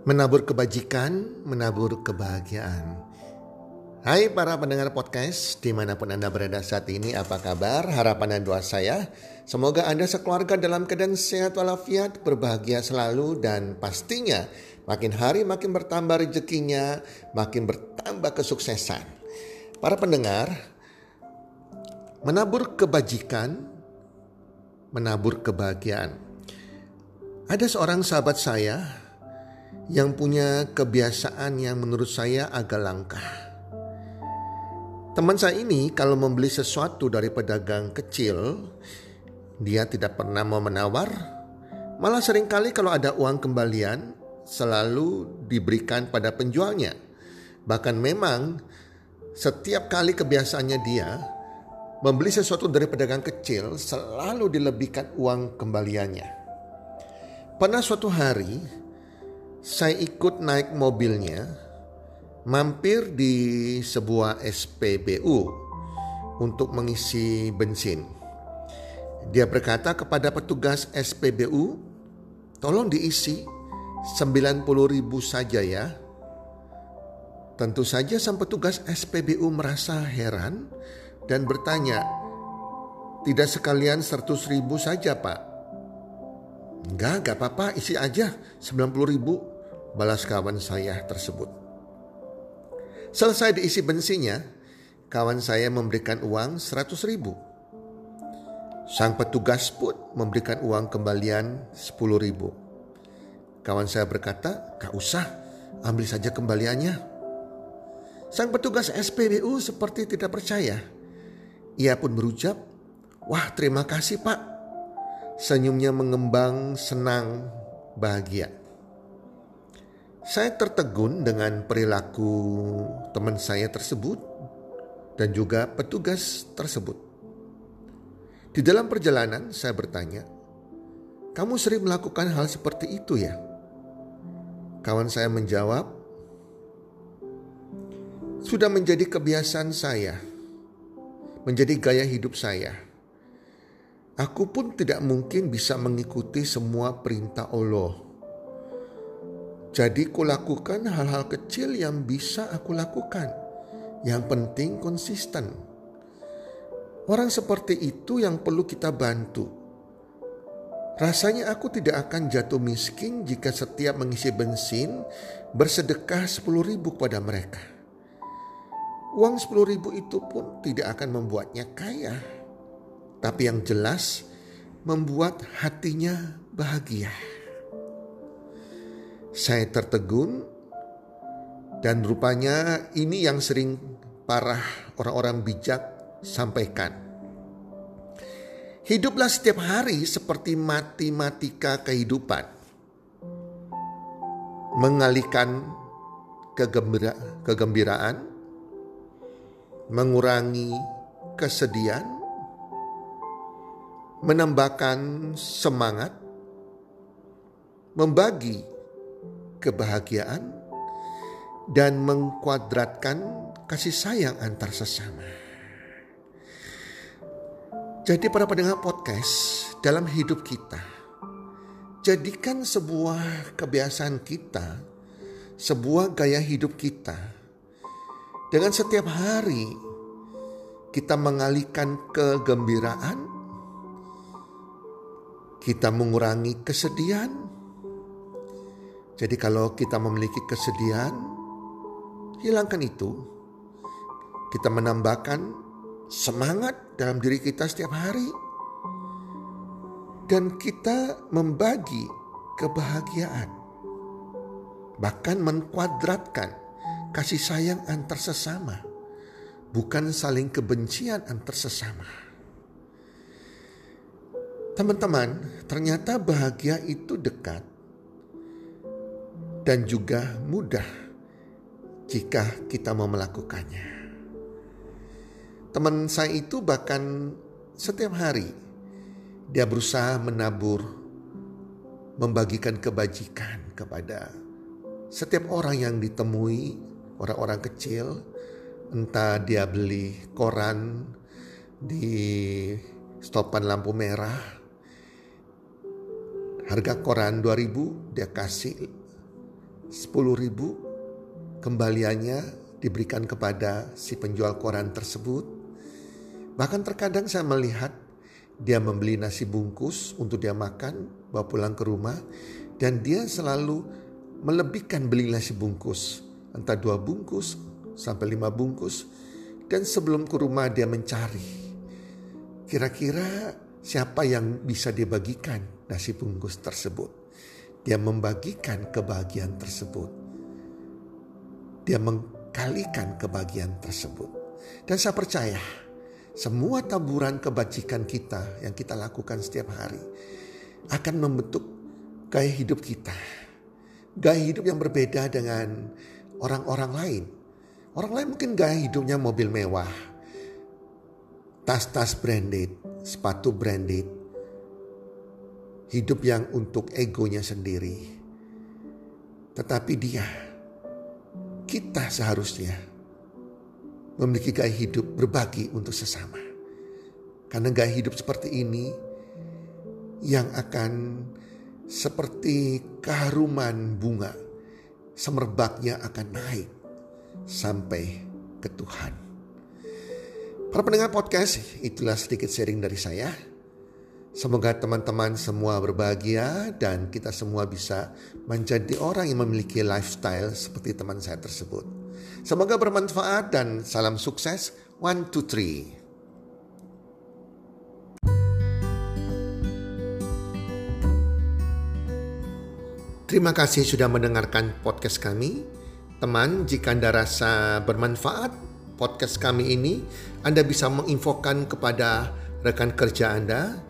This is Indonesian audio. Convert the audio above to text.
Menabur kebajikan, menabur kebahagiaan. Hai para pendengar podcast, di mana pun Anda berada saat ini, apa kabar? Harapan dan doa saya, semoga Anda sekeluarga dalam keadaan sehat walafiat, berbahagia selalu, dan pastinya makin hari makin bertambah rezekinya, makin bertambah kesuksesan. Para pendengar, menabur kebajikan, menabur kebahagiaan. Ada seorang sahabat saya yang punya kebiasaan yang menurut saya agak langka. Teman saya ini kalau membeli sesuatu dari pedagang kecil, dia tidak pernah mau menawar, malah sering kali kalau ada uang kembalian selalu diberikan pada penjualnya. Bahkan memang setiap kali kebiasaannya dia membeli sesuatu dari pedagang kecil selalu dilebihkan uang kembaliannya. Pernah suatu hari saya ikut naik mobilnya mampir di sebuah SPBU untuk mengisi bensin. Dia berkata kepada petugas SPBU, tolong diisi 90 ribu saja ya. Tentu saja sang petugas SPBU merasa heran dan bertanya, tidak sekalian 100 ribu saja pak. Enggak, enggak apa-apa, isi aja 90 ribu, balas kawan saya tersebut. Selesai diisi bensinnya, kawan saya memberikan uang 100 ribu. Sang petugas pun memberikan uang kembalian 10 ribu. Kawan saya berkata, gak usah, ambil saja kembaliannya. Sang petugas SPBU seperti tidak percaya. Ia pun berucap, wah terima kasih pak, Senyumnya mengembang, senang, bahagia. Saya tertegun dengan perilaku teman saya tersebut dan juga petugas tersebut. Di dalam perjalanan saya bertanya, "Kamu sering melakukan hal seperti itu ya?" Kawan saya menjawab, "Sudah menjadi kebiasaan saya, menjadi gaya hidup saya." Aku pun tidak mungkin bisa mengikuti semua perintah Allah. Jadi kulakukan hal-hal kecil yang bisa aku lakukan. Yang penting konsisten. Orang seperti itu yang perlu kita bantu. Rasanya aku tidak akan jatuh miskin jika setiap mengisi bensin bersedekah 10 ribu pada mereka. Uang 10 ribu itu pun tidak akan membuatnya kaya tapi yang jelas membuat hatinya bahagia. Saya tertegun dan rupanya ini yang sering parah orang-orang bijak sampaikan. Hiduplah setiap hari seperti matematika kehidupan. Mengalihkan kegembira, kegembiraan, mengurangi kesedihan, menambahkan semangat, membagi kebahagiaan, dan mengkuadratkan kasih sayang antar sesama. Jadi para pendengar podcast dalam hidup kita, jadikan sebuah kebiasaan kita, sebuah gaya hidup kita, dengan setiap hari kita mengalihkan kegembiraan, kita mengurangi kesedihan. Jadi, kalau kita memiliki kesedihan, hilangkan itu. Kita menambahkan semangat dalam diri kita setiap hari, dan kita membagi kebahagiaan, bahkan mengkuadratkan kasih sayang antar sesama bukan saling kebencian antar sesama. Teman-teman, ternyata bahagia itu dekat dan juga mudah jika kita mau melakukannya. Teman saya itu bahkan setiap hari dia berusaha menabur, membagikan kebajikan kepada setiap orang yang ditemui, orang-orang kecil, entah dia beli koran di stopan lampu merah harga koran 2000 dia kasih 10.000 kembaliannya diberikan kepada si penjual koran tersebut bahkan terkadang saya melihat dia membeli nasi bungkus untuk dia makan bawa pulang ke rumah dan dia selalu melebihkan beli nasi bungkus entah dua bungkus sampai lima bungkus. Dan sebelum ke rumah dia mencari. Kira-kira siapa yang bisa dibagikan nasi bungkus tersebut. Dia membagikan kebahagiaan tersebut. Dia mengkalikan kebahagiaan tersebut. Dan saya percaya semua taburan kebajikan kita yang kita lakukan setiap hari akan membentuk gaya hidup kita. Gaya hidup yang berbeda dengan orang-orang lain Orang lain mungkin gaya hidupnya mobil mewah, tas-tas branded, sepatu branded, hidup yang untuk egonya sendiri. Tetapi dia, kita seharusnya memiliki gaya hidup berbagi untuk sesama. Karena gaya hidup seperti ini yang akan seperti keharuman bunga, semerbaknya akan naik sampai ke Tuhan. Para pendengar podcast, itulah sedikit sharing dari saya. Semoga teman-teman semua berbahagia dan kita semua bisa menjadi orang yang memiliki lifestyle seperti teman saya tersebut. Semoga bermanfaat dan salam sukses. One, two, three. Terima kasih sudah mendengarkan podcast kami. Teman, jika Anda rasa bermanfaat podcast kami ini, Anda bisa menginfokan kepada rekan kerja Anda,